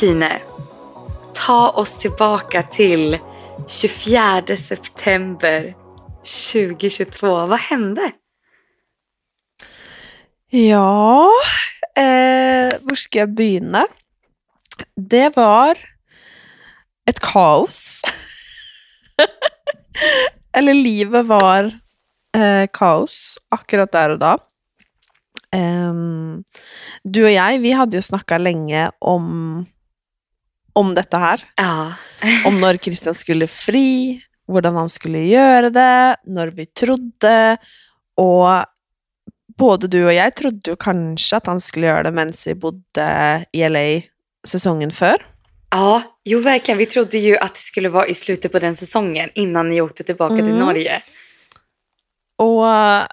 Tine, ta oss tillbaka till 24 september 2022. Vad hände? Ja, eh, var ska jag börja? Det var ett kaos. Eller livet var eh, kaos akkurat där och då. Um, du och jag, vi hade ju snackat länge om, om dette her. Ja. Om når Christian skulle fri, hvordan han skulle gjøre det, når vi trodde, og både du og jeg trodde jo kanskje at han skulle gjøre det mens vi bodde i LA säsongen før. Ja, jo verkligen. Vi trodde ju att det skulle vara i slutet på den säsongen innan ni åkte tillbaka till Mm. Norge. Og eh,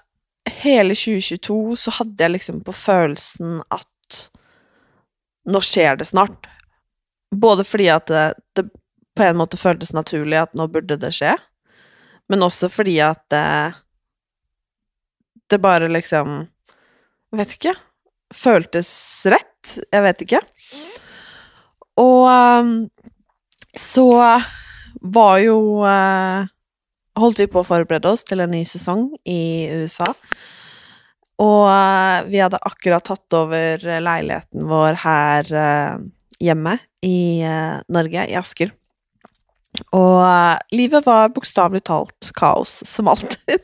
hele 2022 så hadde jeg liksom på følelsen at nå skjer det snart. Både fordi at det, det på en måte føltes naturlig at nå burde det skje, men også fordi at det, det bare liksom Jeg vet ikke. Føltes rett. Jeg vet ikke. Og ehm, så var jo eh, holdt vi på å forberede oss til en ny sesong i USA. Og eh, vi hadde akkurat tatt over leiligheten vår her eh, hjemme i eh, Norge, i Asker. Og eh, livet var bokstavelig talt kaos, som alltid.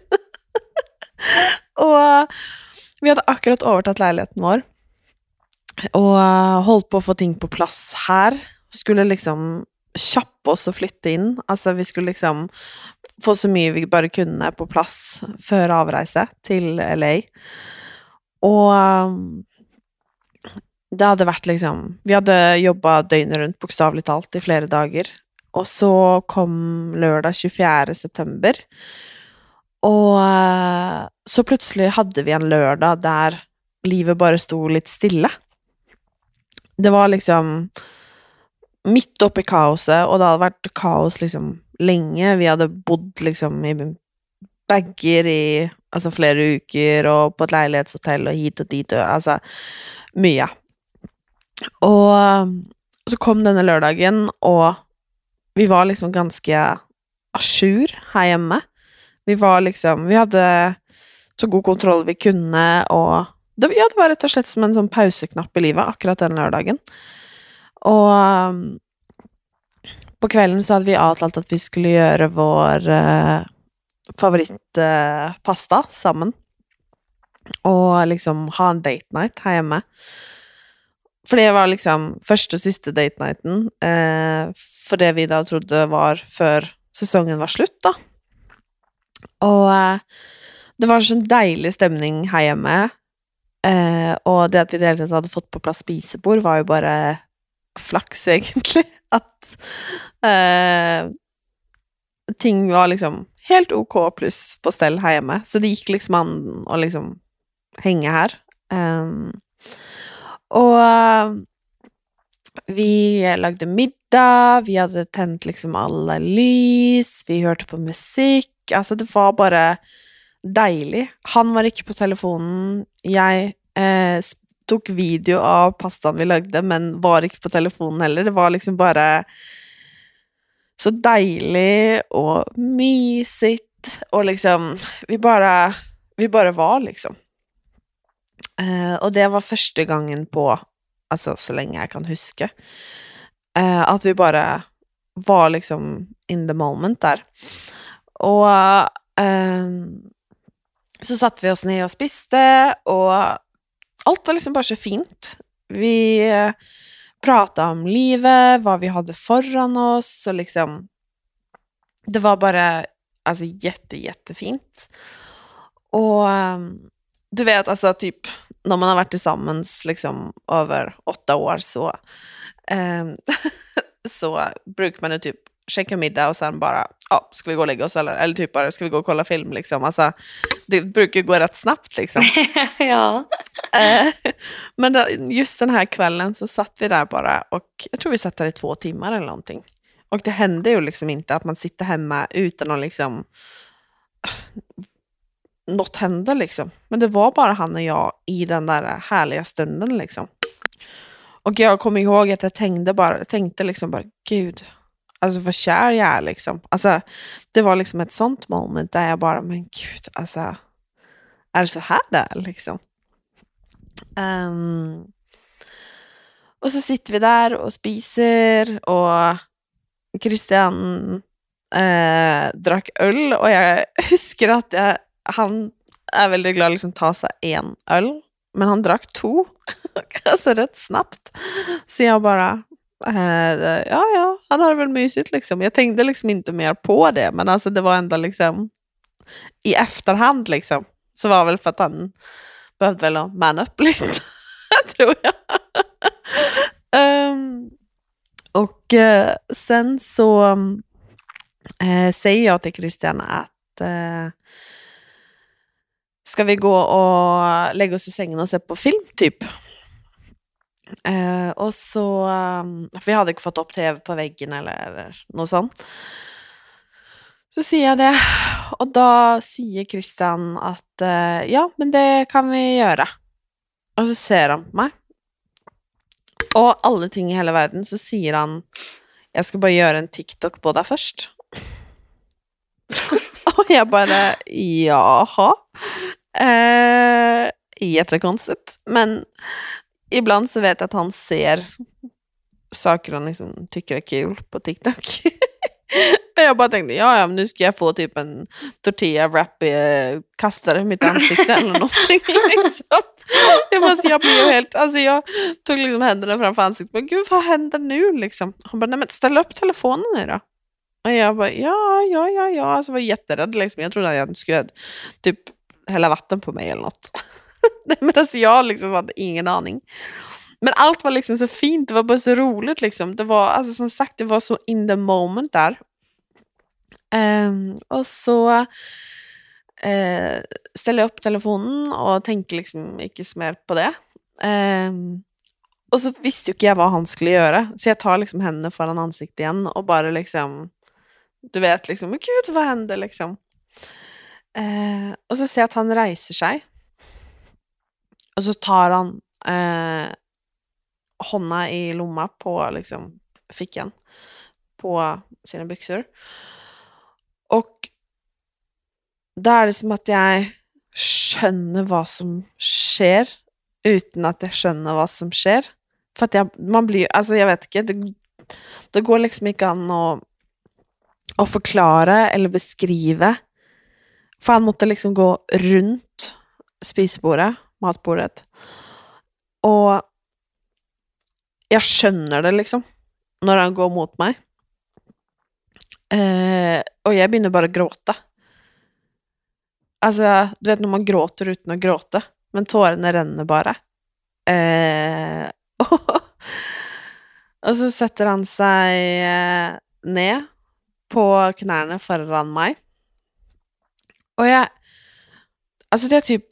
og eh, vi hadde akkurat overtatt leiligheten vår, og eh, holdt på å få ting på plass her. Skulle liksom kjappe oss og flytte inn. Altså, vi skulle liksom få så mye vi bare kunne på plass før avreise til LA. Og det hade varit liksom Vi hade jobbat dygnet runt, bokstavligt talat, i flera dagar. Och så kom lördag 24. september, Och eh, så plötsligt hade vi en lördag där livet bara stod lite stilla. Det var liksom uppe i kaoset, och det hade varit kaos liksom länge. Vi hade bott liksom i bagar i alltså, flera veckor och på ett lägenhetshotell och hit och dit Och, alltså, mycket. Og eh, så kom denne lørdagen, og vi var liksom ganske à jour her hjemme. Vi var liksom Vi hadde så god kontroll vi kunne, og det, ja, det var rett og slett som en sånn pauseknapp i livet akkurat den lørdagen. Og eh, på kvelden så hadde vi avtalt at vi skulle gjøre vår eh, favorittpasta sammen. Og liksom ha en date night her hjemme. For det var liksom første og siste date nighten eh, for det vi da trodde var før sesongen var slutt, da. Og eh, det var sånn deilig stemning her hjemme. Eh, og det at vi i det hele tatt hadde fått på plass spisebord, var jo bare flaks, egentlig. At eh, ting var liksom helt ok pluss på stell her hjemme. Så det gikk liksom an å liksom henge her. Um, ehm, och eh, vi lagde middag, vi hade tänt liksom alla lys, vi hörde på musik. Alltså det var bara dejligt. Han var inte på telefonen. Jag eh, tog video av pastan vi lagde, men var inte på telefonen heller. Det var liksom bara så dejligt och mysigt, Och liksom Vi bara Vi bara var, liksom. Eh, och det var första gången på alltså så länge jag kan huska, eh, att vi bara var liksom in the moment där. Och eh, så satte vi oss ner och spiste, och allt var liksom bara så fint. Vi eh, pratade om livet, vad vi hade föran oss, och liksom Det var bara alltså jätte, jättefint. Och ehm, du vet, alltså typ Når man har vært sammen liksom over åtte år, så eh, Så bruker man jo typ käka middag och sen bara, ja, ska vi gå och lägga oss eller, eller typ bara, ska vi gå och kolla film liksom. Alltså, det brukar ju gå rätt snabbt liksom. ja. Eh, Men då, just den här kvällen så satt vi där bara och jag tror vi satt där i två timmar eller någonting. Och det hände ju liksom inte att man sitter hemma utan att liksom något hände liksom. Men det var bara han och jag i den där härliga stunden liksom. Och jag kommer ihåg att jag tänkte, bara, jag tänkte liksom bara, gud, alltså vad kär jag är liksom. Alltså, det var liksom ett sånt moment där jag bara, men gud, alltså, är det så här det är liksom? Um, och så sitter vi där och spiser och Christian eh, drack öl och jag husker att jag, han är väldigt glad att liksom ta sig en öl, men han drack två, alltså rätt snabbt. Så jag bara, eh, ja ja, han har det väl mysigt liksom. Jag tänkte liksom inte mer på det, men alltså det var ändå liksom i efterhand liksom, så var det väl för att han behövde väl man upp lite, tror jag. um, och uh, sen så uh, säger jag till Christian att uh, ska vi gå och lägga oss i sängen och se på film typ? Eh, och så, um, för vi hade inte fått upp tv på väggen eller, något sånt. Så säger jag det och då säger Christian att eh, ja, men det kan vi göra. Och så ser han på mig och alla ting i hela världen så säger han jag ska bara göra en TikTok på dig först. och jag bara jaha. Eh, jättekonstigt. Men ibland så vet jag att han ser saker han liksom tycker är kul på TikTok. jag bara tänkte, ja, ja, men nu ska jag få typ en tortilla wrap eh, kastare i mitt ansikte eller någonting. Liksom. Jag, måste, jag blev helt, alltså jag tog liksom händerna framför ansiktet, men gud vad händer nu liksom? Han bara, nej men ställ upp telefonen nu då. Och jag bara, ja, ja, ja, ja, alltså jag var jätterädd liksom. Jag trodde att jag skulle typ hälla vatten på mig eller något. nej men alltså jag liksom hade ingen aning. Men allt var liksom så fint, det var bara så roligt liksom. Det var, alltså som sagt, det var så in the moment där. Um, och så uh, ställer jag upp telefonen och tänker liksom inte så mer på det. Um, och så visste ju inte jag vad han skulle göra, så jag tar liksom henne föran ansiktet igen och bara liksom, du vet liksom, men gud vad hände liksom? Eh, och så ser jag att han reser sig. Och så tar han eh, honna i lomma på liksom, fickan på sina byxor. Och där är det som att jag skönner vad som sker utan att jag skönner vad som sker. För att jag, man blir, alltså jag vet inte, det, det går liksom inte an att, att förklara eller beskriva. För han måste liksom gå runt spisbordet, matbordet. Och jag skönner det liksom, när han går mot mig. Eh, och jag börjar bara gråta. Alltså, du vet när man gråter utan att gråta, men tårarna ränner bara. Eh, och så sätter han sig eh, ner på knäna föran mig. Och jag... Alltså det är typ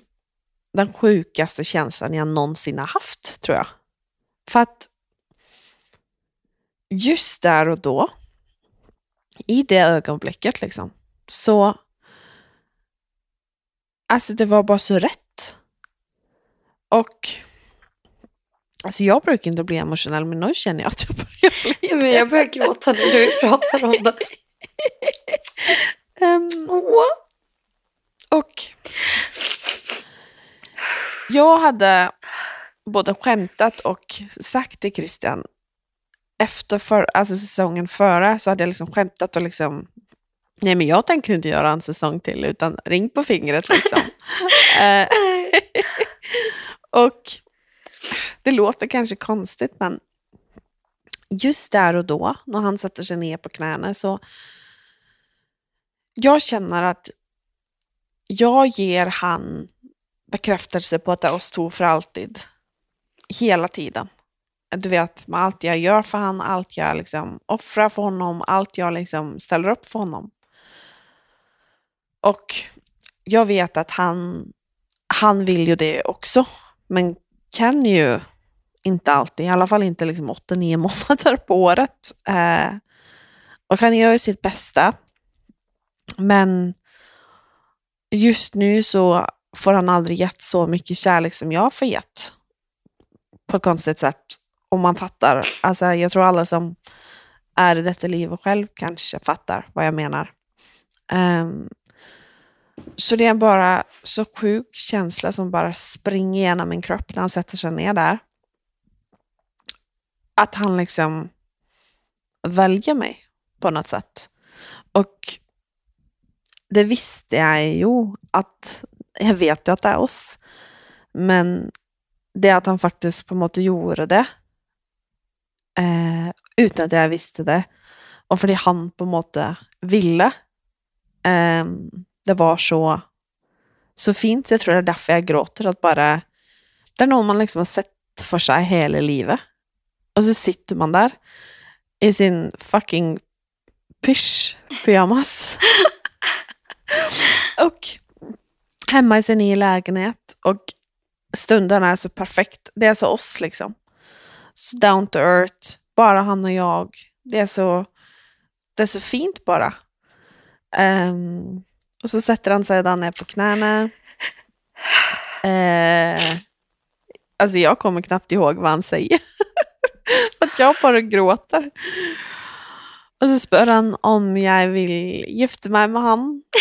den sjukaste känslan jag någonsin har haft, tror jag. För att just där och då, i det ögonblicket liksom, så... Alltså det var bara så rätt. Och... Alltså jag brukar inte bli emotionell, men nu känner jag att jag börjar bli Men jag börjar gråta när du pratar om det. um, och jag hade både skämtat och sagt till Christian efter för, alltså säsongen före så hade jag liksom skämtat och liksom Nej men jag tänker inte göra en säsong till utan ring på fingret liksom. Eh, och det låter kanske konstigt men just där och då när han sätter sig ner på knäna så jag känner att jag ger han bekräftelse på att det är oss två för alltid. Hela tiden du vet, med allt jag gör för honom, allt jag liksom offrar för honom, allt jag liksom ställer upp för honom. Och jag vet att han, han vill ju det också, men kan ju inte alltid, i alla fall inte liksom 8-9 månader på året. Eh, och han gör sitt bästa. Men just nu så får han aldrig gett så mycket kärlek som jag får gett. På ett konstigt sätt. om man fattar. Alltså, jag tror alla som är i detta livet själv kanske fattar vad jag menar. Um, så det är bara så sjuk känsla som bara springer igenom min kropp när han sätter sig ner där. Att han liksom väljer mig på något sätt. Och det visste jag ju att, jag vet ju att det är oss. Men det att han faktiskt på något gjorde det eh, utan att jag visste det, och för att han på något ville, eh, det var så, så fint. Jag tror det är därför jag gråter. Att bara, det är något man liksom har sett för sig hela livet. Och så sitter man där i sin fucking pysch-pyjamas. och hemma i sin nya lägenhet. Och stunden är så perfekt. Det är så oss liksom. Så down to earth. Bara han och jag. Det är så, det är så fint bara. Um, och så sätter han sig där ner på knäna. Uh, alltså jag kommer knappt ihåg vad han säger. För att jag bara gråter. Och så spör han om jag vill gifta mig med han.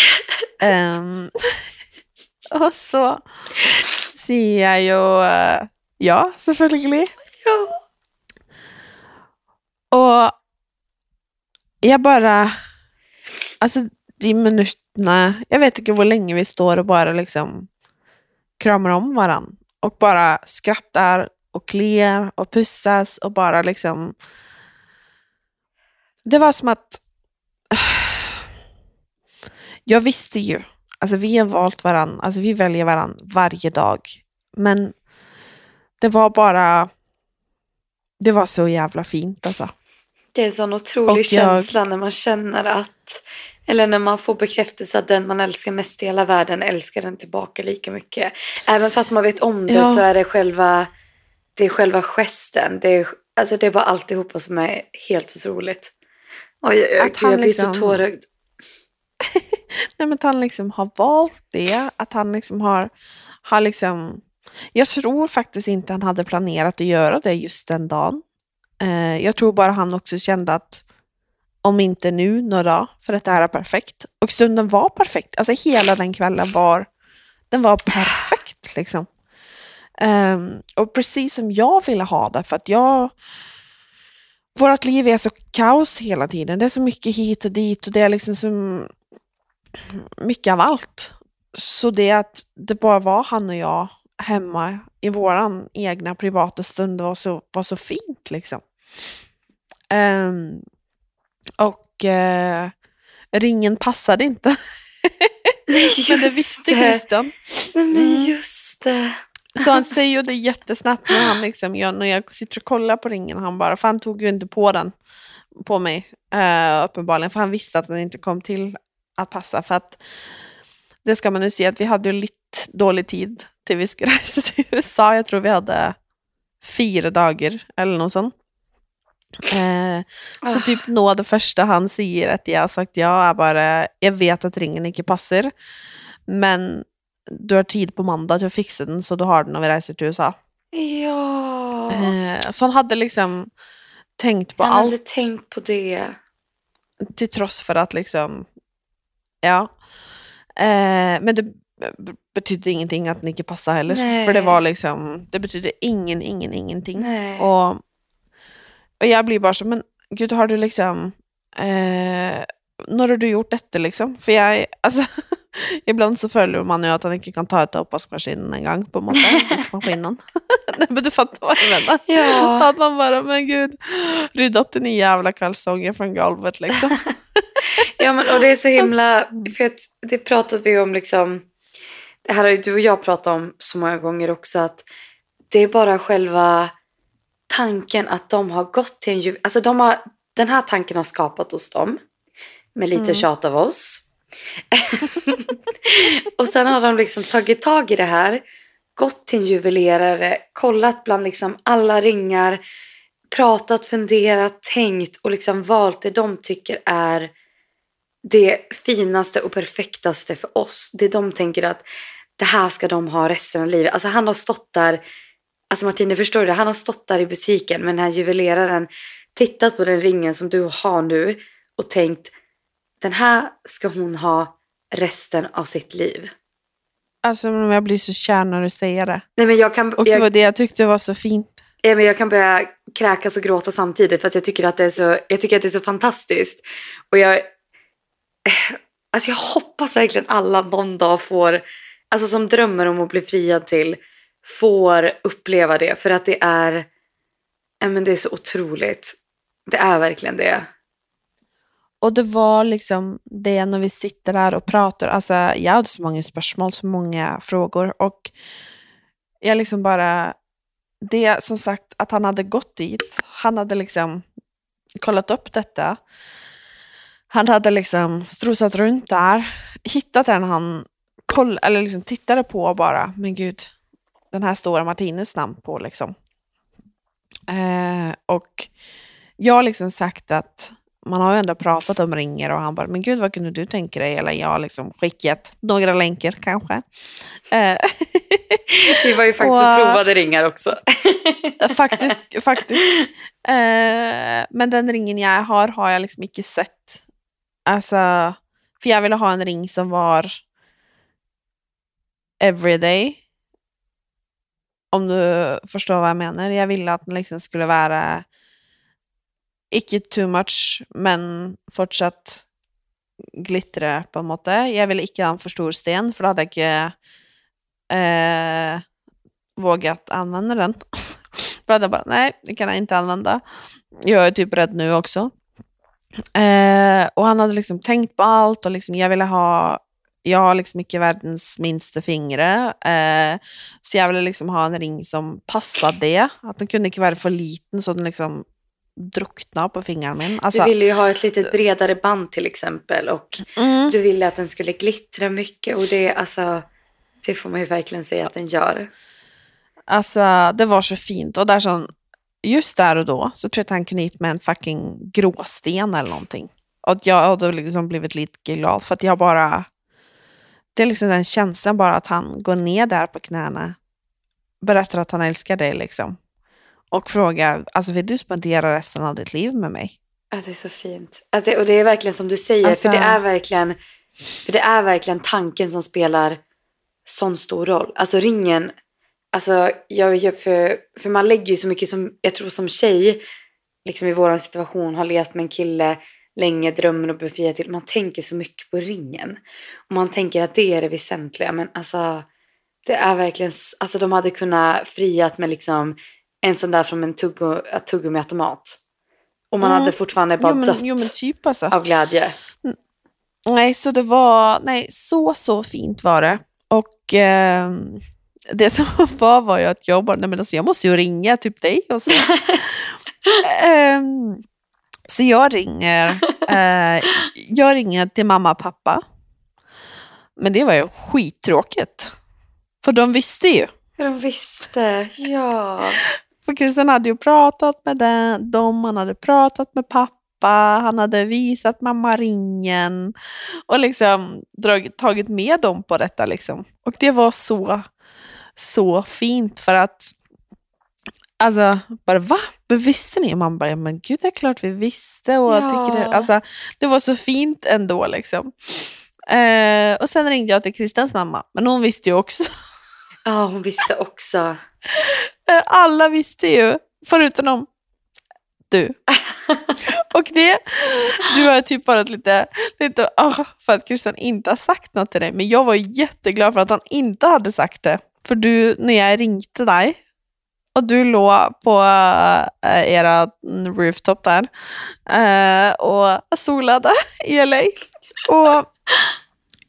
Um, och så säger jag ju uh, ja, selvfølgelig. Ja. Och jag bara, alltså de minuterna, jag vet inte hur länge vi står och bara liksom kramar om varandra och bara skrattar och kliar och pussas och bara liksom det var som att jag visste ju, alltså vi har valt varandra, alltså vi väljer varandra varje dag. Men det var bara, det var så jävla fint alltså. Det är en sån otrolig jag- känsla när man känner att, eller när man får bekräftelse att den man älskar mest i hela världen älskar den tillbaka lika mycket. Även fast man vet om det Ja. så är det själva, det är själva gesten. Det är, alltså det är bara alltihopa som är helt otroligt. Oj, oj, Att han jag blir så liksom- tårögd. Nej, men att han liksom har valt det, att han liksom har, har liksom... Jag tror faktiskt inte han hade planerat att göra det just den dagen. Eh, jag tror bara han också kände att om inte nu, några för att det här är perfekt. Och stunden var perfekt. Alltså hela den kvällen var, den var perfekt liksom. Ehm, och precis som jag ville ha det, för att jag... Vårt liv är så kaos hela tiden. Det är så mycket hit och dit och det är liksom som mycket av allt. Så det att det bara var han och jag hemma i våran egna privata stund var så, var så fint liksom. Ehm, och eh, ringen passade inte. Nej, Men det just visste. Christian. Nej, men Mm. just det. Så han säger det jättesnabbt när han liksom, jag, när jag sitter och kollar på ringen. Han bara, för han tog ju inte på den på mig uh, uppenbarligen. För han visste att den inte kom till att passa. För att det ska man ju se att vi hade ju lite dålig tid till vi skulle resa till USA. Jag tror vi hade fyra dagar eller något sånt. Eh, så Ah. typ nå det första han säger att jag har sagt ja är bara, jag vet att ringen inte passar. Men du har tid på måndag till att fixa den så du har den när vi reser till USA. Ja. Eh, så han hade liksom tänkt på Jag allt hade tänkt på det. till trots för att liksom, ja. Eh, men det betydde ingenting att inte passade heller. Nej. För det var liksom, det betydde ingen, ingen, ingenting. Nej. Och, och jag blir bara så, men gud har du liksom, eh, när har du gjort detta liksom? För jag, alltså, ibland så följer man ju att han inte kan ta ut oppvaskmaskinen en gång på måte, diskmaskinen. Men du fattar vad jag menar. Ja. Att man bara, men gud, rydda upp din jävla kalsonger från golvet liksom. Ja, men, och det är så himla... För att det pratade vi om liksom... Det här har ju du och jag pratat om så många gånger också. Att det är bara själva tanken att de har gått till en... juv- Alltså de har, den här tanken har skapat hos dem. Med lite Mm. tjat av oss. och sen har de liksom tagit tag i det här. Gått till en juvelerare. Kollat bland liksom alla ringar. Pratat, funderat, tänkt och liksom valt det de tycker är det finaste och perfektaste för oss. Det de tänker att det här ska de ha resten av livet. Alltså han har stått där Alltså Martine, förstår du det? Han har stått där i butiken med den här juveleraren, tittat på den ringen som du har nu och tänkt den här ska hon ha resten av sitt liv. Alltså jag blir så kär när du säger det. Nej, men jag, kan, Och det jag, var det jag tyckte var så fint. ja, men jag kan börja kräkas och gråta samtidigt för att jag tycker att det är så, jag tycker att det är så fantastiskt. Och jag, alltså jag hoppas verkligen alla någon dag får, alltså som drömmer om att bli friad till, får uppleva det. För att det är, ja, men det är så otroligt. Det är verkligen det. Och det var liksom det när vi sitter där och pratar. Alltså jag hade så många spörsmål, så många frågor. Och jag liksom bara... Det som sagt att han hade gått dit. Han hade liksom kollat upp detta. Han hade liksom strosat runt där. Hittat den han koll, eller liksom tittade på bara. Men gud, den här stora Martines namn på liksom. Eh, och jag har liksom sagt att man har ju ändå pratat om ringer och han bara, men gud vad kunde du tänka dig? Eller jag har liksom skickat några länkar kanske. Eh, Vi var ju faktiskt och, Och- provade ringar också. faktiskt, faktiskt. Eh, men den ringen jag har, har jag liksom inte sett. Alltså, för jag ville ha en ring som var everyday. Om du förstår vad jag menar. Jag ville att den liksom skulle vara inte too much, men fortsatt glitre, på en måte. Jag ville inte ha en för stor sten, för då hade jag inte eh, vågat använda den. for då hade jag bara, nej, det kan jag inte använda. Jag är typ rädd nu också. Eh, och han hade liksom tänkt på allt och liksom, jag ville ha jag har liksom inte världens minsta fingre, eh, så jag ville liksom ha en ring som passade det. Att den kunde inte vara för liten så den liksom drunknade på fingern min. Alltså, Du ville ju ha ett lite bredare band till exempel och mm, du ville att den skulle glittra mycket och det, alltså, det får man ju verkligen säga att den gör. alltså, det var så fint. Och där sån, just där och då så tror jag att han kunde hit med en fucking gråsten eller någonting. Och jag hade liksom blivit lite glad för att jag bara... Det är liksom den känslan bara att han går ner där på knäna, berättar att han älskar dig liksom. Och frågar, alltså vill du spendera resten av ditt liv med mig? Ja, det är så fint. Det, och det är verkligen som du säger, Alltså- för, det är verkligen, för det är verkligen tanken som spelar sån stor roll. Alltså ringen, alltså, jag, för, för man lägger ju så mycket som, jag tror som tjej, liksom i vår situation, har levt med en kille länge, drömmen att befria till. Man tänker så mycket på ringen. Och man tänker att det är det väsentliga. Men alltså, det är verkligen, alltså de hade kunnat friat med liksom en sån där från en tuggo, tuggummiautomat. Och man Mm. hade fortfarande bara jo, men, dött jo typ alltså. av glädje. Nej, så det var, nej, så, så fint var det. Och ehm, det som var var ju att jag bara, nej men alltså jag måste ju ringa typ dig och så. Ehm, så jag ringer, eh, jag ringer till mamma och pappa. Men det var ju skittråkigt. För de visste ju. De visste. Ja. För Christian hade ju pratat med den, dem, han hade pratat med pappa, han hade visat mamma ringen och liksom dragit, tagit med dem på detta. Liksom. Och det var så, så fint för att Alltså, bara va? Men visste ni? Och man bara, ja, men gud det är klart vi visste. Och jag tycker det, Ja. alltså, det var så fint ändå liksom. Eh, och sen ringde jag till Christians mamma, men hon visste ju också. ja, hon visste också. Eh, Alla visste ju, förutom du. Och det, du har typ varit lite, lite ah, för att Christian inte har sagt något till dig. Men jag var jätteglad för att han inte hade sagt det. För du, när jag ringde dig och du låg på äh, era rooftop där eh, och solade i LA. Och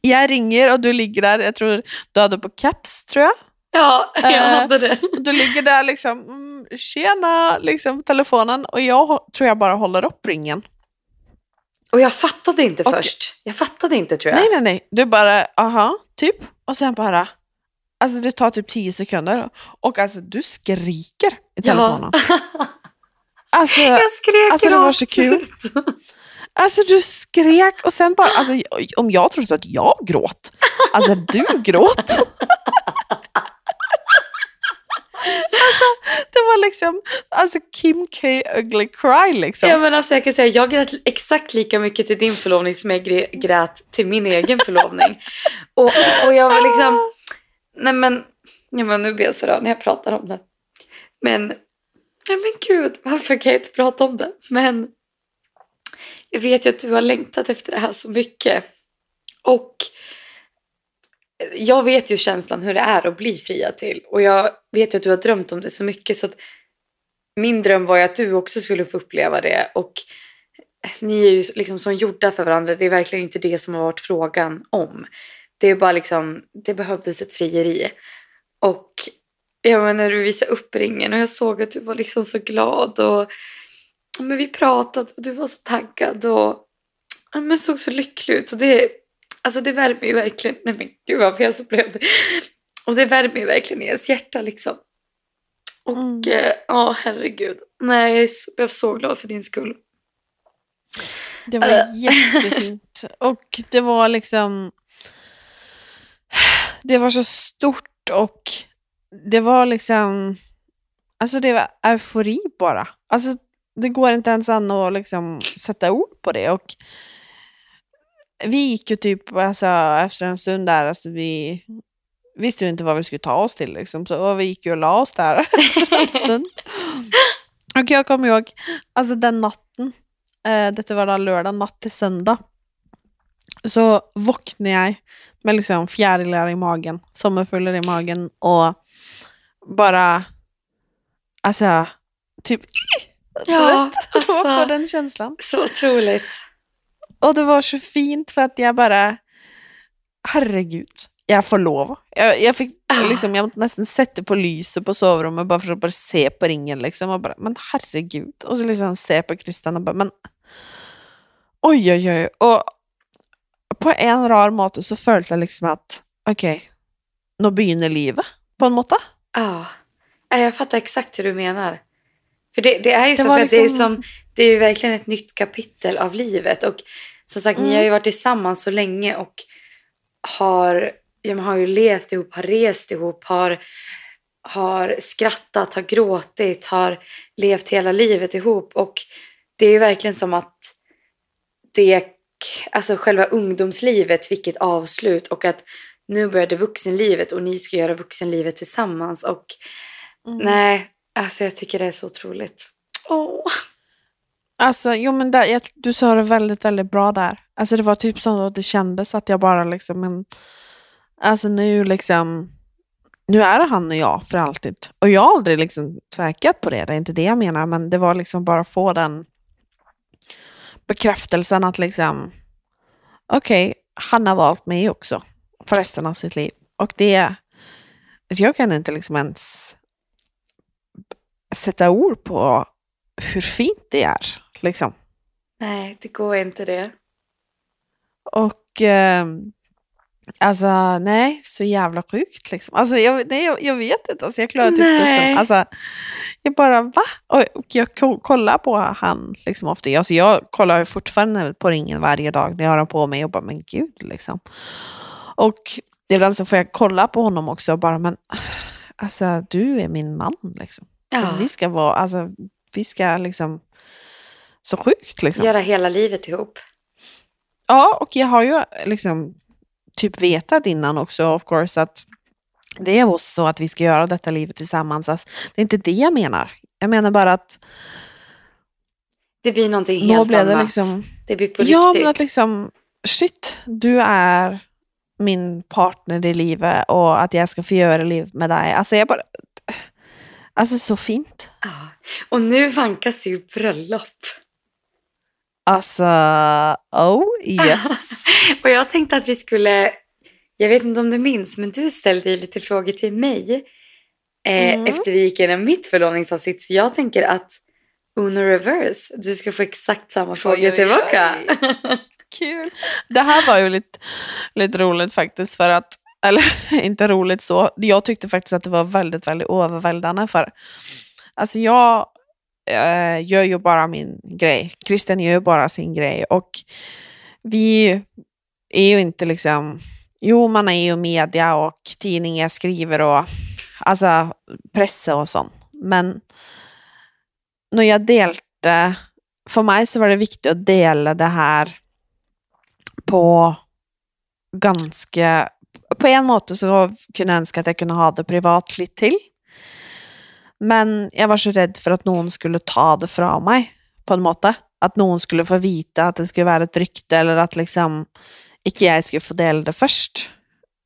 jag ringer och du ligger där, jag tror du hade på caps tror jag. Ja, jag Eh, hade det. Du ligger där liksom, mm, tjena, liksom på telefonen och jag tror jag bara håller upp ringen. Och jag fattade inte Och- först. Jag fattade inte tror jag. Nej, nej, nej. Du bara, aha, typ. Och sen bara, alltså det tar typ tio sekunder och alltså du skriker i telefonen. Alltså, Jag skrek Alltså, det var så kul. alltså du skrek och sen bara, alltså om jag trodde att jag gråt, alltså du gråt. var liksom, alltså Kim K ugly cry liksom. Ja, men alltså, jag kan säga jag grät exakt lika mycket till din förlovning som jag grä- grät till min egen förlovning. och, och jag var liksom, nej men, ja, men nu blir jag så rörd när jag pratar om det. Men, nej men gud, varför kan jag inte prata om det? Men jag vet ju att du har längtat efter det här så mycket. Och jag vet ju känslan hur det är att bli fria till. Och jag vet ju att du har drömt om det så mycket så att min dröm var ju att du också skulle få uppleva det. Och ni är ju liksom som gjorda för varandra. Det är verkligen inte det som har varit frågan om. Det är bara liksom, det behövdes ett frieri. Och jag menar när du visade upp ringen och jag såg att du var liksom så glad och men vi pratade och du var så taggad och men såg så lycklig ut. Och det, alltså det värmer ju verkligen, nej men gud vad fel så blev det. Och det värmer ju verkligen i ens hjärta liksom. Och Mm. eh, ja, herregud. Nej, jag är, så, jag glad för din skull. Det var Äh. jättefint. Och det var liksom... Det var så stort och det var liksom... Alltså det var eufori bara. Alltså det går inte ens an att liksom sätta ord på det. Och vi gick ju typ, alltså efter en stund där, alltså vi visste ju inte vad vi skulle ta oss till liksom. Så vi gick ju och la oss där efter en stund. Och jag kommer ihåg, alltså den natten eh, dette var da lørdag natt til søndag, så våkner jeg med liksom fjärilar i magen, sommerfugler i magen, og bare Altså, typ Du Ja, vet, det var alltså. for den känslan. Så otroligt. Och det var så fint för att jag bara, herregud, jag får lov. Jag, jag fick Ah. liksom, jag nästan sätta på lyset på sovrummet bara för att bara se på ringen liksom och bara, men herregud. Och så liksom se på Christian och bara, men oj, oj, oj. Och på en rar måte så følte jeg liksom at ok, nå begynner livet, på en måte. Ja, Ja, jag fattar exakt hur du menar. För det, det är ju Det så, för att det är liksom- som, det är ju verkligen ett nytt kapitel av livet. Och som sagt, ni Mm. har ju varit tillsammans så länge och har, ja, har ju levt ihop, har rest ihop, har, har skrattat, har gråtit, har levt hela livet ihop. Och det är ju verkligen som att det, alltså själva ungdomslivet fick ett avslut och att nu började vuxenlivet och ni ska göra vuxenlivet tillsammans. Och Nej, alltså jag tycker det är så otroligt. Åh. Alltså, jo men där, jag, du sa det väldigt, väldigt bra där. Alltså det var typ som att det kändes att jag bara liksom, men alltså nu liksom, nu är det han och jag för alltid. Och jag har aldrig liksom tvekat på det, det är inte det jag menar, men det var liksom bara att få den bekräftelsen att liksom, okej, han har valt mig också för resten av sitt liv. Och det, jag kan inte liksom ens sätta ord på hur fint det är. Liksom. Nej, det går inte det. Och eh, alltså nej, så jävla sjukt liksom. Alltså jag, nej, jag, jag vet inte, alltså, jag klarar typ Nej. nästan, alltså jag bara va? Och, och jag ko- kollar på han liksom ofta, alltså, jag kollar ju fortfarande på ringen varje dag när jag har den på mig och bara men gud liksom. Och ibland så får jag kolla på honom också och bara men alltså du är min man liksom. Ja. Alltså, vi ska vara, alltså vi ska liksom så sjukt liksom. Göra hela livet ihop. Ja, och jag har ju liksom typ vetat innan också of course att det är oss så att vi ska göra detta livet tillsammans. Alltså, det är inte det jag menar. Jag menar bara att Det blir någonting helt blev det annat. liksom... Det blir på Ja, riktigt. men att liksom shit, du är min partner i livet och att jag ska få göra liv med dig. Alltså jag bara... Alltså så fint. Ja. Och nu vankas ju bröllop. Alltså, oh yes. Och jag tänkte att vi skulle, jag vet inte om du minns, men du ställde lite frågor till mig eh, Mm. efter vi gick igenom mitt förlovningsavsnitt. Så jag tänker att Uno reverse, du ska få exakt samma frågor oj, tillbaka. Kul. Det här var ju lite, lite roligt faktiskt för att, eller inte roligt så, jag tyckte faktiskt att det var väldigt, väldigt överväldigande för alltså jag eh, gör ju bara min grej. Christian gör ju bara sin grej och vi är ju inte liksom, jo man är ju media och tidningar skriver och alltså press och sånt. Men när jag delte För mig så var det viktigt att dela det här på ganska På en måte så kunde jag önska att jag kunde ha det privat lite till. Men jag var så rädd för att någon skulle ta det från mig på en måte. Att någon skulle få veta att det skulle vara ett rykte eller att liksom inte jag skulle få dela det först.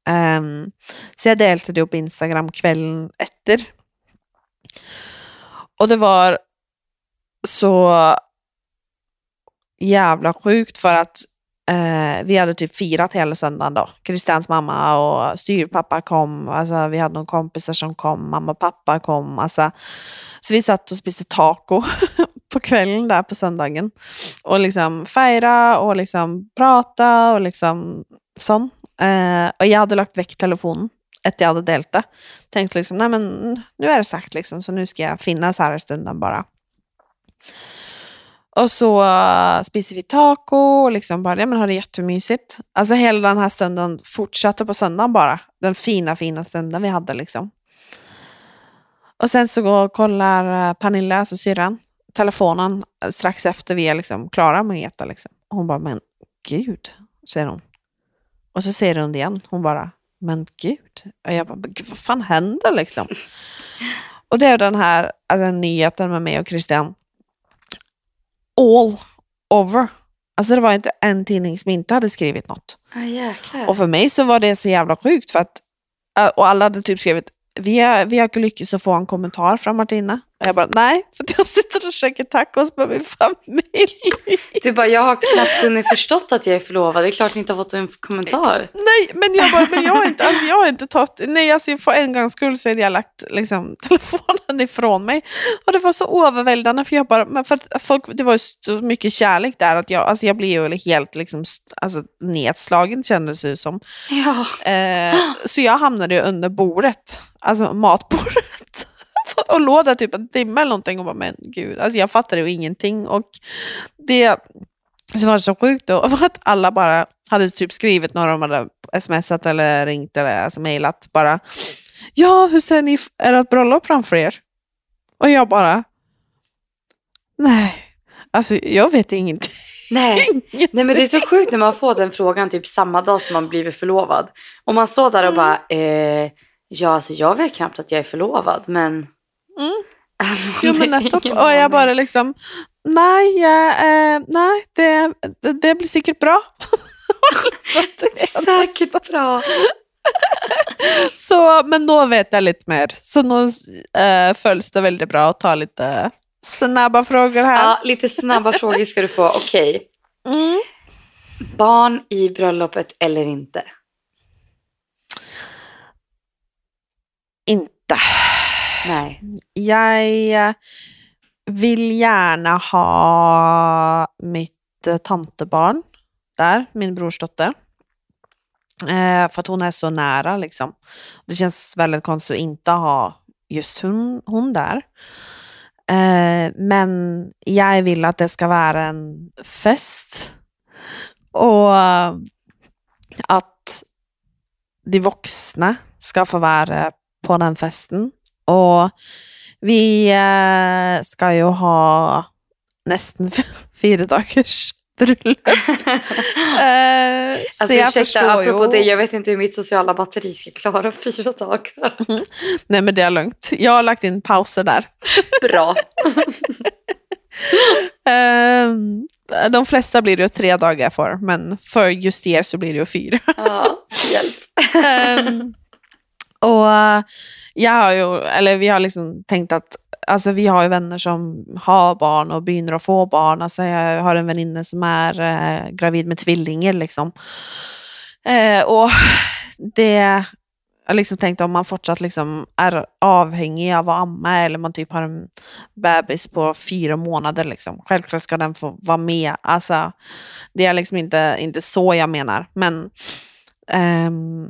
Um, så jag delade det på Instagram kvällen efter. Och det var så jävla sjukt för att eh, vi hade typ firat hela söndagen då. Christians mamma och styrpappa kom, alltså vi hade några kompisar som kom, mamma och pappa kom. Alltså. Så vi satt och spiste taco på kvällen där på söndagen. Och liksom fira och liksom prata och liksom sånt. Eh, och jag hade lagt väck telefonen efter jag hade delat det. Tänkte liksom, nej men nu är det sagt liksom, så nu ska jag finnas här i stunden bara. Och så uh, spisade vi taco och liksom bara, ja men har det jättemysigt. Alltså hela den här stunden fortsatte på söndagen bara. Den fina, fina stunden vi hade liksom. Och sen så går, kollar uh, Pernilla, alltså syrran, telefonen uh, strax efter vi är liksom klara med att äta liksom. Och hon bara, men gud, säger hon. Och så säger hon det igen. Hon bara, men gud. Och jag bara, gud, vad fan händer liksom? Och det är den här alltså, nyheten med mig och Christian. All over. Alltså det var inte en tidning som inte hade skrivit något. Jäklar. Och för mig så var det så jävla sjukt för att, och alla hade typ skrivit, vi har, vi har inte lyckats att få en kommentar från Martina. Och jag bara, nej, för jag sitter och käkar tacos med min familj. Du bara, jag har knappt hunnit förstått att jag är förlovad. Det är klart ni inte har fått en kommentar. Nej, men jag bara, men jag har inte, alltså jag har inte tagit, nej alltså för en gångs skull så hade jag lagt liksom, telefonen ifrån mig. Och det var så överväldigande för jag bara, men för att folk, det var så mycket kärlek där att jag, alltså jag blev ju helt liksom, alltså nedslagen kändes det som. Ja. Eh, så jag hamnade ju under bordet, alltså matbordet. Och låg där typ en timme eller någonting och bara, men gud, alltså jag fattade ju ingenting. Och det som var så sjukt då var att alla bara hade typ skrivit när de hade smsat eller ringt eller alltså mejlat bara, ja, hur ser ni ert bröllop framför er? Och jag bara, nej, alltså jag vet ingenting. Nej. Nej, men det är så sjukt när man får den frågan typ samma dag som man blivit förlovad. Och man står där och bara, eh, ja, alltså jag vet knappt att jag är förlovad, men... Mm. Jo men nettopp. Och jag bara liksom, nej, jag, eh, nej det, det, blir säkert bra. Säkert bra. så, men nu vet jag lite mer. Så nu eh, följs det väldigt bra att ta lite snabba frågor här. Ja, lite snabba frågor ska du få. Okej. Mm. Barn i bröllopet eller inte? Inte. Nej. Jag eh, vill gärna ha mitt eh, tantebarn där, min brorsdotter. Eh, för att hon är så nära liksom. Det känns väldigt konstigt att inte ha just hon, hon där. Eh, men jag vill att det ska vara en fest. Och eh, att de vuxna ska få vara på den festen. Och vi eh, ska ju ha nästan fyra dagars bröllop. Eh, så Alltså jag ursäkta, apropå ju. det, jag vet inte hur mitt sociala batteri ska klara fyra dagar. Nej men det är lugnt. Jag har lagt in pauser där. Bra. Ehm, de flesta blir det ju tre dagar för, men för just er så blir det ju fyra. Ja, hjälp. Ehm, och jag har ju, eller vi har liksom tänkt att, alltså vi har ju vänner som har barn och begynner att få barn. Alltså jag har en väninna som är eh, gravid med tvillingar liksom. Eh, och det, jag har liksom tänkt om man fortsatt liksom är avhängig av att amma eller man typ har en bebis på fyra månader liksom. Självklart ska den få vara med. Alltså, det är liksom inte, inte så jag menar. Men ehm,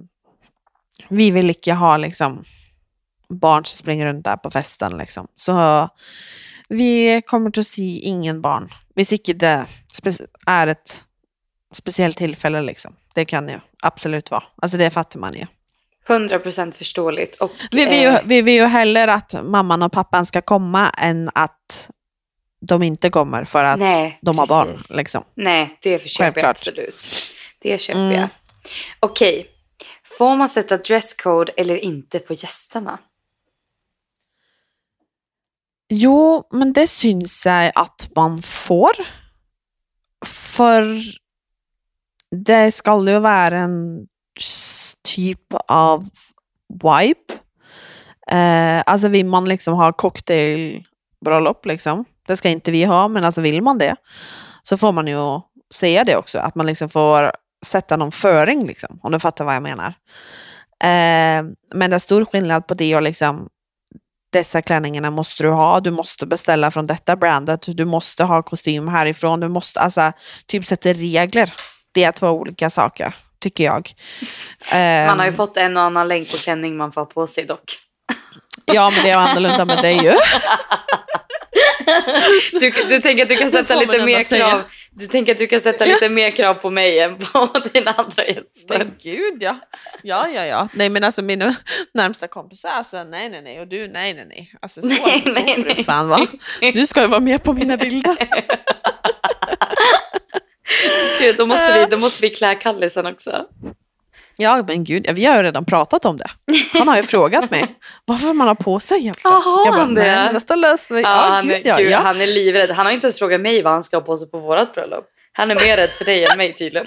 vi vill inte ha liksom barn som springer runt där på festen liksom. Så vi kommer att se ingen barn. Hvis inte det är ett speciellt tillfälle liksom. Det kan ju absolut vara. Alltså det fattar man ju. 100% förståeligt. Och, Vi vill, ju, eh, vi vill ju hellre att mamman och pappan ska komma än att de inte kommer för att nej, de har barn. precis. Liksom. Nej, det köper jag absolut. Det köper Mm. jag. Okej, får man sätta dresscode eller inte på gästerna? Jo, men det syns jag att man får. För det ska ju vara en typ av vibe. Eh, alltså vill man liksom ha cocktailbröllop liksom. Det ska inte vi ha, men alltså vill man det så får man ju säga det också. Att man liksom får sätta någon föring liksom, om du fattar vad jag menar. Eh, men det är stor skillnad på det och liksom dessa klänningarna måste du ha, du måste beställa från detta brandet, du måste ha kostym härifrån, du måste, alltså, typ sätta regler. Det är två olika saker, tycker jag. Man har ju Ehm, fått en och annan längd på klänning man får på sig dock. Ja, men det är annorlunda med dig ju. Du, du tänker att du kan sätta lite mer säga. Du tänker att du kan sätta lite mer krav på mig än på dina andra gäster. Men gud ja. Ja, ja, ja. Nej, men alltså mina närmsta kompisar, alltså nej, nej, nej. Och du, nej, nej, nej. Alltså så, Nej, så nej, nej. fan va. Du ska ju vara med på mina bilder. Gud, då måste vi, då måste vi klä Kalle sen också. Ja, men gud, vi har ju redan pratat om det. Han har ju frågat mig varför man har på sig egentligen. Jaha, jag bara, han det? detta löser vi. Ja, Ja, han, gud, ja, gud, ja. han är livrädd. Han har inte ens frågat mig vad han ska ha på sig på vårat bröllop. Han är mer rädd för dig än mig tydligen.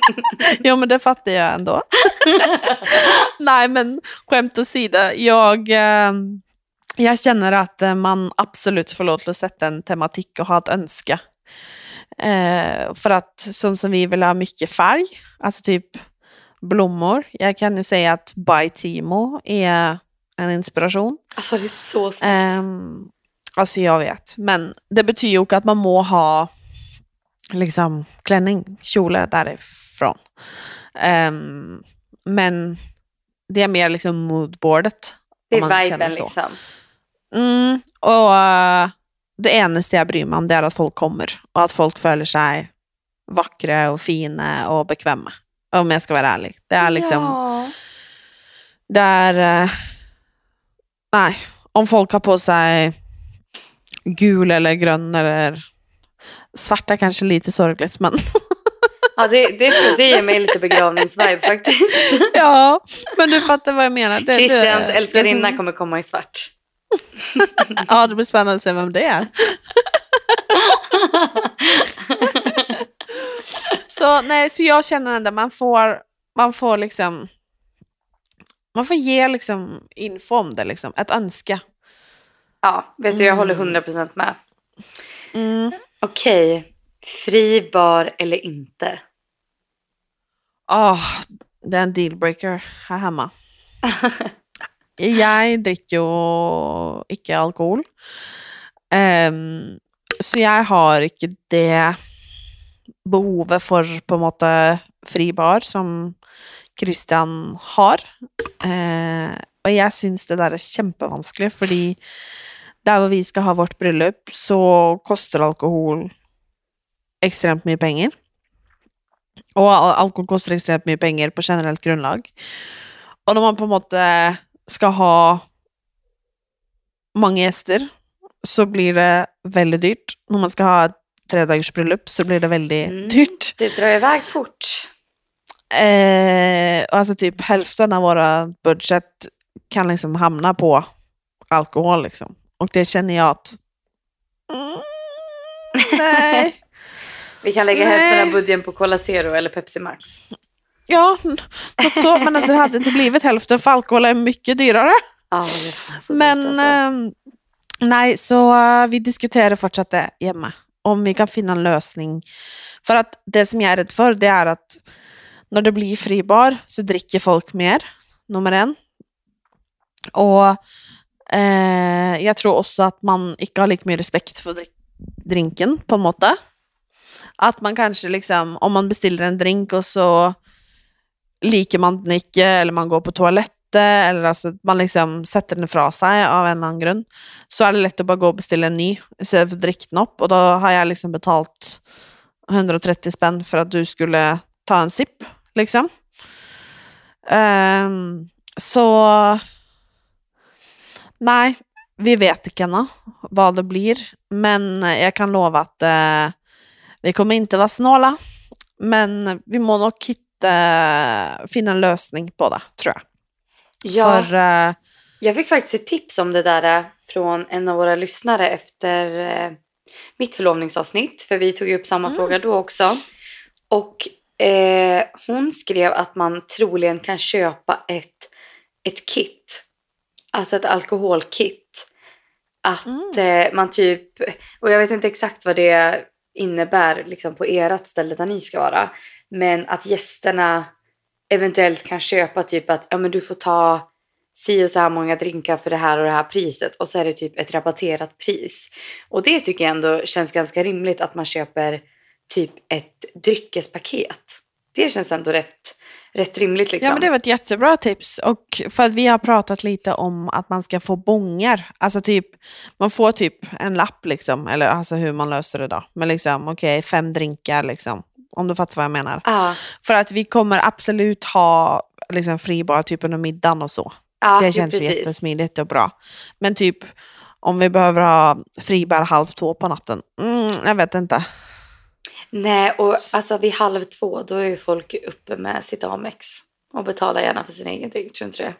Jo, men det fattar jag ändå. Nej, men skämt åsida. Jag, eh, jag känner att man absolut får lov att sätta en tematik och ha ett önska. Eh, för att sånt som vi vill ha mycket färg, alltså typ blommor. Jag kan ju säga att By Timo är en inspiration. Alltså det är så snällt. Um, alltså jag vet, men det betyder ju också att man må ha liksom klänning, kjole därifrån. Ehm, men det är mer liksom moodboardet. det är viben liksom. Mm, och eh, det enaste jag bryr mig om det är att folk kommer och att folk följer sig vackra och fina och bekväma. Om jag ska vara ärlig. Det är liksom, Ja. det är, eh, nej, om folk har på sig gul eller grön eller svarta kanske lite sorgligt men Ja, det, det, det ger mig lite begravningsvibe faktiskt. ja, men du fattar vad jag menar. Det, Christians det- älskarinna som- kommer komma i svart. Ja, det blir spännande att se vem det är. Så nej, så jag känner ändå man får, man får liksom man får ge liksom info om det, liksom, ett önska. Ja, vet du, jag håller Mm. 100% med. Mm. Okej, fri bar eller inte? Åh, det är en dealbreaker här hemma. jeg drikker jo ikke alkohol. Ehm, så jeg har ikke det behovet for på en måte fri bar som Christian har. Eh, og jeg syns det der er kjempevanskelig, fordi der hvor vi skal ha vårt bryllup, så koster alkohol ekstremt mye penger. Og alkohol koster ekstremt mye penger på generelt grunnlag. Og når man på en måte skal ha mange gjester, så blir det veldig dyrt. Når man skal ha et tredagersbryllup, så blir det veldig Mm. dyrt. Det drar iväg fort. Eh, alltså typ hälften av våra budget kan liksom hamna på alkohol liksom. Och det känner jag att... Mm, nej. Vi kan lägga Nej. hälften av budgeten på Cola Zero eller Pepsi Max. Ja, något så. Men alltså, det hade inte blivit hälften för alkohol är mycket dyrare. Ja, Men dyrt alltså. ehm, nej, så eh, vi diskuterar fortsatt det hemma. Om vi kan finna en lösning. För att det som jag är rädd för det är att när det blir fribar så dricker folk mer, nummer en. Och eh, jag tror också att man inte har lika mycket respekt för drinken på en måte. Att man kanske liksom, om man beställer en drink och så liker man den inte, eller man går på toaletten, eller alltså man liksom sätter den fra sig av en eller annan grund, så är det lätt att bara gå och beställa en ny istället för att dricka den upp. Och då har jag liksom betalt 130 spänn för att du skulle ta en sipp, liksom. Um, så Nei, vi vet ikke ennå hva det blir, men jeg kan love at uh, eh, vi kommer inte vara snåla. Men vi må nok hitte, finne en løsning på det, tror jeg. Ja, For eh, jag fick faktiskt ett tips om det där eh, från en av våra lyssnare efter eh, mitt förlovningsavsnitt. För vi tog ju upp samma Mm. fråga då också. Och eh, hon skrev att man troligen kan köpa ett, ett kit. Alltså ett alkoholkit. Att Mm. eh, man typ, och jag vet inte exakt vad det innebär liksom på ert ställe där ni ska vara. Men att gästerna eventuellt kan köpa typ att ja, men du får ta si och så här många drinkar för det här och det här priset och så är det typ ett rabatterat pris. Och det tycker jag ändå känns ganska rimligt att man köper typ ett dryckespaket. Det känns ändå rätt, rätt rimligt liksom. Ja, men det var ett jättebra tips. Och för att vi har pratat lite om att man ska få bångar. Alltså typ, man får typ en lapp liksom, eller alltså hur man löser det då. Men liksom, okej, fem drinkar liksom. Om du fattar vad jag menar. Ja, För att vi kommer absolut ha liksom fribar typ under middagen och så. ja, det känns ju precis. jättesmidigt och bra. Men typ om vi behöver ha fribär halv två på natten, mm, jag vet inte. Nej, och alltså vid halv två då är ju folk uppe med sitt Amex och betalar gärna för sin egen drink, tror inte det?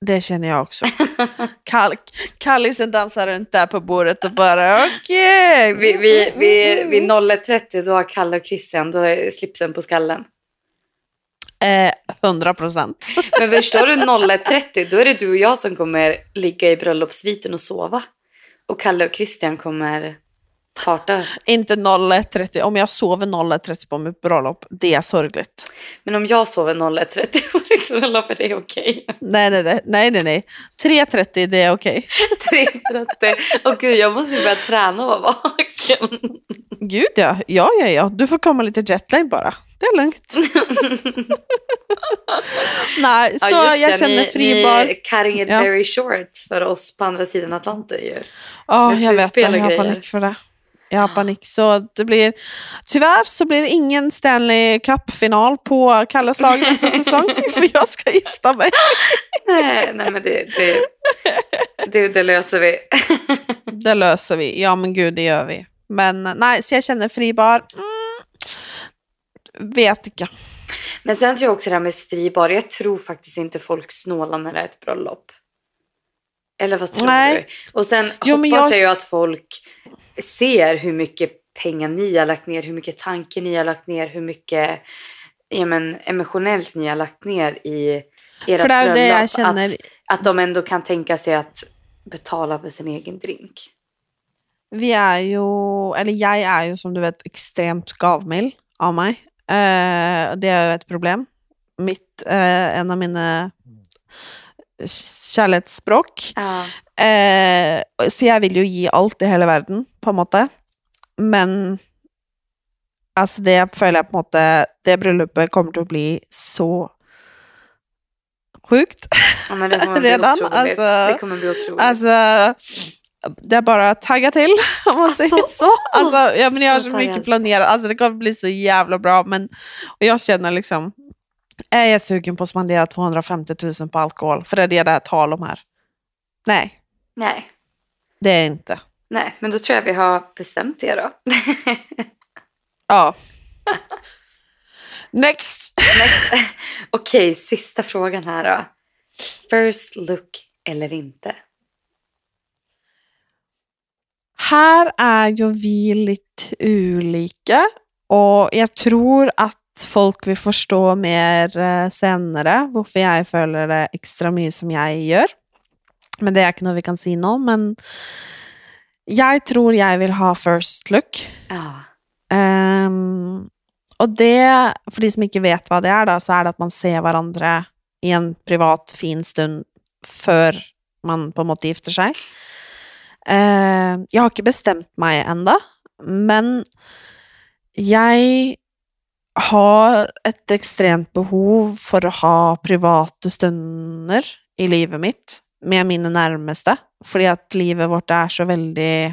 Det känner jag också. Kall, Kallisen dansar runt där på bordet och bara okej. Vid, vid, vid, vid 01.30 då har Kalle och Christian, då är slipsen på skallen. Eh, 100 procent. Men förstår du 01.30 då är det du och jag som kommer ligga i bröllopssviten och sova. Och Kalle och Christian kommer parta. Inte 01.30. Om jag sover 01.30 på mitt bröllop, det är sorgligt. Men om jag sover 01.30 på ditt bröllop är det okej. nej, nej, nej, nej, nej, nej. 3.30 det är okej. 3.30. Åh gud, jag måste ju börja träna och vara vaken. Gud ja, ja, ja, ja. Du får komma lite jetlag bara. Det är lugnt. nej, så Ja, jag det, känner ni, fribar. Ni cutting it Ja. very short för oss på andra sidan Atlanten ju. Ja, med jag vet Jag har panik för det. Jag har panik. Så det blir, tyvärr så blir det ingen Stanley Cup-final på Kalles lag nästa säsong. För jag ska gifta mig. Nej, nej men det, det, det, det löser vi. Det löser vi. Ja men gud, det gör vi. Men nej, så jag känner fribar. Mm, vet inte. Men sen tror jag också det här med fribar. Jag tror faktiskt inte folk snålar när det är ett bröllop. Eller vad tror Nej. du? Och sen Jo, hoppas jag- jag ju att folk ser hur mycket pengar ni har lagt ner, hur mycket tanke ni har lagt ner, hur mycket ja, men, emotionellt ni har lagt ner i ert För det är det jag känner. Att, att de ändå kan tänka sig att betala för sin egen drink. Vi är ju, eller jag är ju som du vet extremt gavmild av mig. Eh, det är ju ett problem. Mitt, eh, en av mina kärleksspråk. Ja. Eh, så jeg vil jo gi alt i hele verden, på en måte. Men altså, det føler jeg på en måte Det bryllupet kommer til å bli så sjukt. Ja, men det kommer bli otroligt. alltså- det kommer bli otroligt. Alltså, det är bara att tagga till, om man säger så. Alltså, ja, men jag har så så mycket planerat. Alltså, det kommer bli så jävla bra. Men, och jag känner liksom, är jag sugen på att spendera 250 000 på alkohol? För det är det det är tal om här. Nej, Nej. det är inte. Nej, men då tror jag vi har bestämt det då. Ja. Next! Next. Okej, sista frågan här då. First look eller inte? Här är ju vi lite olika och jag tror att folk vill förstå mer eh, senare varför jag följer det extra mycket som jag gör. Men det är inte något vi kan säga nu, men jag tror jag vill ha first look. Ja. Ehm, och det, för de som inte vet vad det är då, så är det att man ser varandra i en privat fin stund för man på något gifter sig. Ehm, jag har inte bestämt mig ända, men jag har ett extremt behov för att ha privata stunder i livet mitt med mina närmaste. För att livet vårt är så väldigt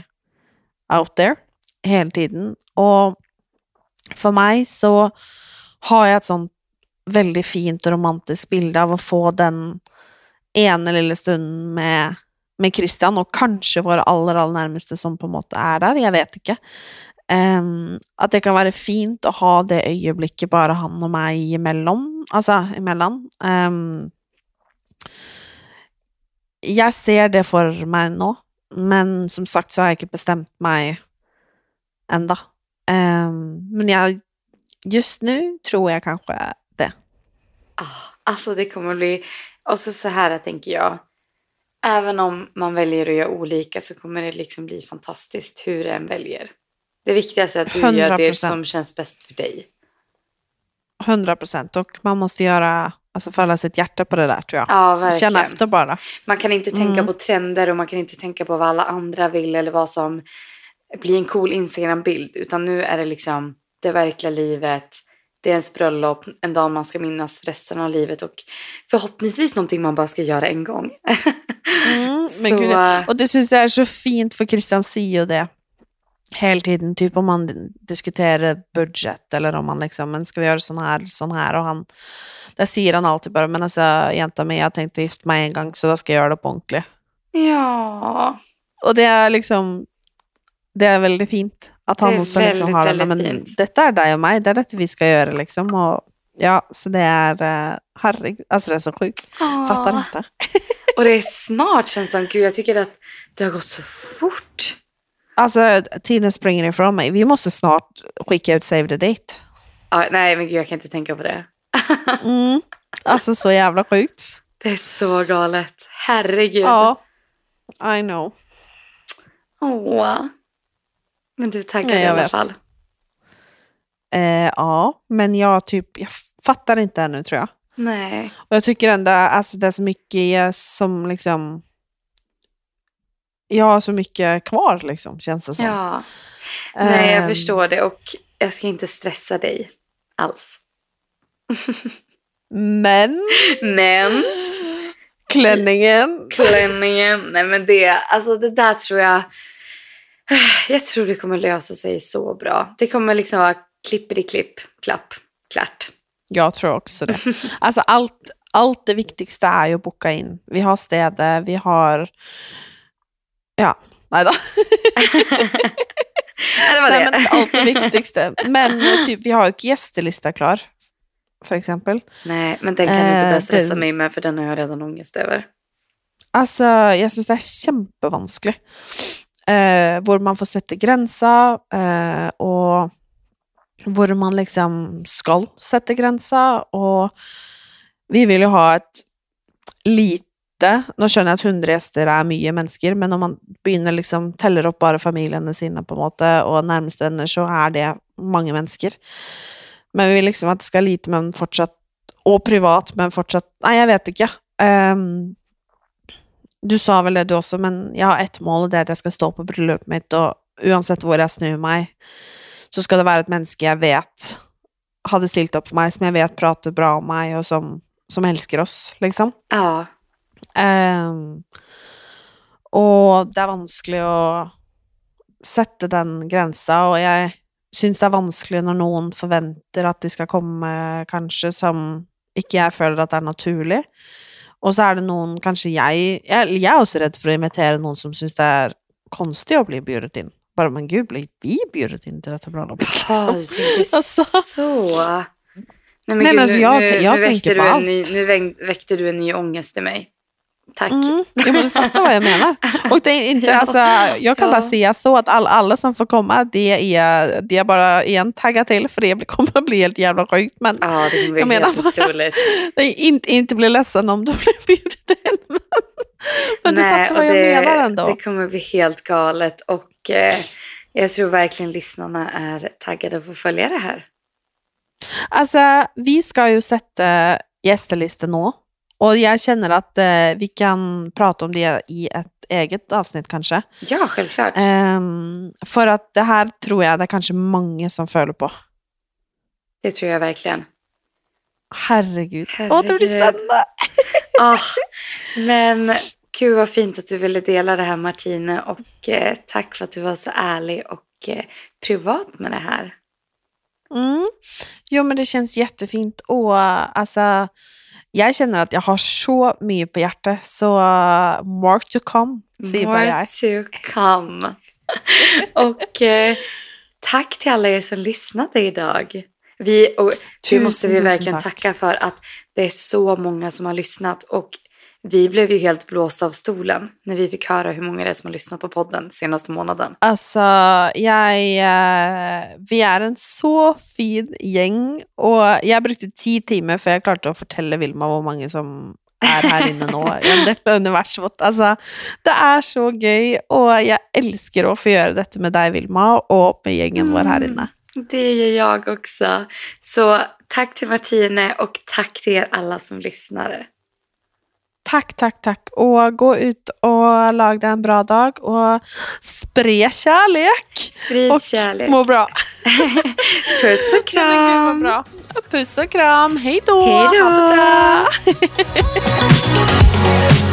out there hela tiden. Och för mig så har jag ett sånt väldigt fint och romantisk bild av att få den ene lille stunden med, med Christian, och kanske våra allra, allra närmaste som på något är där, jag vet inte. Um, att det kan vara fint att ha det ögonblicket bara han och mig emellan, alltså emellan. Um, jag ser det för mig nu, men som sagt så har jag inte bestämt mig ända. Um, men jag, just nu tror jag kanske det. Ah, alltså det kommer att bli, och så, så här tänker jag. Även om man väljer att göra olika så kommer det liksom bli fantastiskt hur en väljer. Det viktigaste är att du 100%. gör det som känns bäst för dig. 100 procent. Och man måste göra, alltså falla sitt hjärta på det där tror jag. Ja, verkligen. Känna efter bara. Man kan inte tänka mm. på trender och man kan inte tänka på vad alla andra vill eller vad som blir en cool Instagram-bild. Utan nu är det liksom det verkliga livet. Det är ens bröllop, en dag man ska minnas för resten av livet och förhoppningsvis någonting man bara ska göra en gång. mm, så, Gud, och det syns jag är så fint för Christian Sio det hela tiden, typ om man diskuterar budget eller om man liksom, men ska vi göra sån här, sån här och han, där säger han alltid bara, men alltså jänta mig, jag tänkte gifta mig en gång så då ska jag göra det på ordentligt. Ja. Och det är liksom, det är väldigt fint att han också väldigt, liksom har det, men fint. detta är dig och mig, det är detta vi ska göra liksom och ja, så det är, uh, herregud, alltså det är så sjukt, ja. fattar inte. och det är snart känns som, gud jag tycker att det har gått så fort. Alltså tiden springer ifrån mig. Vi måste snart skicka ut Save the Date. Ah, nej, men gud, jag kan inte tänka på det. mm. Alltså så jävla sjukt. Det är så galet. Herregud. Ja, I know. Åh. Men du taggar i alla vet. fall. Eh, ja, men jag typ, jag fattar inte ännu tror jag. Nej. Och jag tycker ändå, alltså det är så mycket som liksom jag har så mycket kvar liksom, känns det som. Ja. Nej, jag um, förstår det och jag ska inte stressa dig alls. men. Men. Klänningen. Klänningen. Nej men det, alltså det där tror jag. Jag tror det kommer lösa sig så bra. Det kommer liksom vara klipp, klapp, klart. Jag tror också det. Alltså allt, allt det viktigaste är ju att boka in. Vi har städer, vi har Ja, nej då. det var nej, det. Men allt det viktigaste. Men eh, typ, vi har ju gästelista klar, för exempel. Nej, men den kan du inte börja stressa mig med, för den har jag redan ångest över. Alltså, jag syns det är kjempevanskelig. Eh, hvor man får sätta gränser, eh, och hvor man liksom ska sätta gränser. Och vi vill ju ha ett lite lite. Nu skjønner jeg at 100 gjester er mye mennesker, men når man begynner liksom teller opp bare familiene sine på en måte, og nærmeste venner, så er det mange mennesker. Men vi vil liksom at det skal lite, men fortsatt Og privat, men fortsatt Nei, jeg vet ikke. Um, ehm, du sa vel det, du også, men jeg har ett mål, og det er at jeg skal stå på bryllupet mitt, og uansett hvor jeg snur meg, så skal det være et menneske jeg vet hadde stilt opp for meg, som jeg vet prater bra om meg, og som, som elsker oss, liksom. Ja. Um, og det er vanskelig å sette den grensa, og jeg syns det er vanskelig når noen forventer at de skal komme kanskje som ikke jeg føler at det er naturlig. Og så er det noen, kanskje jeg Jeg, jeg er også redd for å invitere noen som syns det er konstig å bli bjudet inn. Bara, men gud, blir vi bjudet in till detta bröllop? Ja, du tänker alltså. så. Nej, men, gud, men alltså, jag, nu, jag nu, tänker på allt. Ny, nu väckte du en ny ångest i mig. Tack. Mm, ja, men du fattar vad jag menar. Och det är inte, ja. alltså, jag kan ja. bara säga så att all, alla som får komma, det är, det är bara en tagga till för det kommer att bli helt jävla sjukt. Men ja, det kommer bli helt otroligt. Det är inte, inte bli ledsen om du blir bjudit in. Men, Nej, du fattar vad jag det, menar ändå. Det kommer bli helt galet och eh, jag tror verkligen lyssnarna är taggade på att följa det här. Alltså, vi ska ju sätta gästlistan nu. Och jag känner att eh, vi kan prata om det i ett eget avsnitt kanske. Ja, självklart. Um, för att det här tror jag det är kanske många som följer på. Det tror jag verkligen. Herregud. Herregud. Åh, det blir spännande. ah, men gud vad fint att du ville dela det här Martine och eh, tack för att du var så ärlig och eh, privat med det här. Mm. Jo, men det känns jättefint. Och alltså, jag känner att jag har så mycket på hjärtat, så uh, more to come, säger bara jag. More to come. och eh, tack till alla er som lyssnade idag. Vi, och det Tusen, måste vi verkligen tack. tacka för att det är så många som har lyssnat och vi blev ju helt blåsta av stolen när vi fick höra hur många det är som har lyssnat på podden senaste månaden. Alltså, jag, eh, vi är en så fin gäng och jag brukade tio timmar för jag klarade att fortälla Vilma hur många som är här inne nu i av universet. Alltså, det är så kul och jag älskar att få göra detta med dig Vilma och med gängen vår här inne. Det gör jag också. Så tack till Martine och tack till er alla som lyssnade. Tack, tack, tack. Och gå ut och lag dig en bra dag och sprid kärlek. Sprid och kärlek. må bra. Puss och kram. bra. Puss och kram. Hej då. Ha det bra.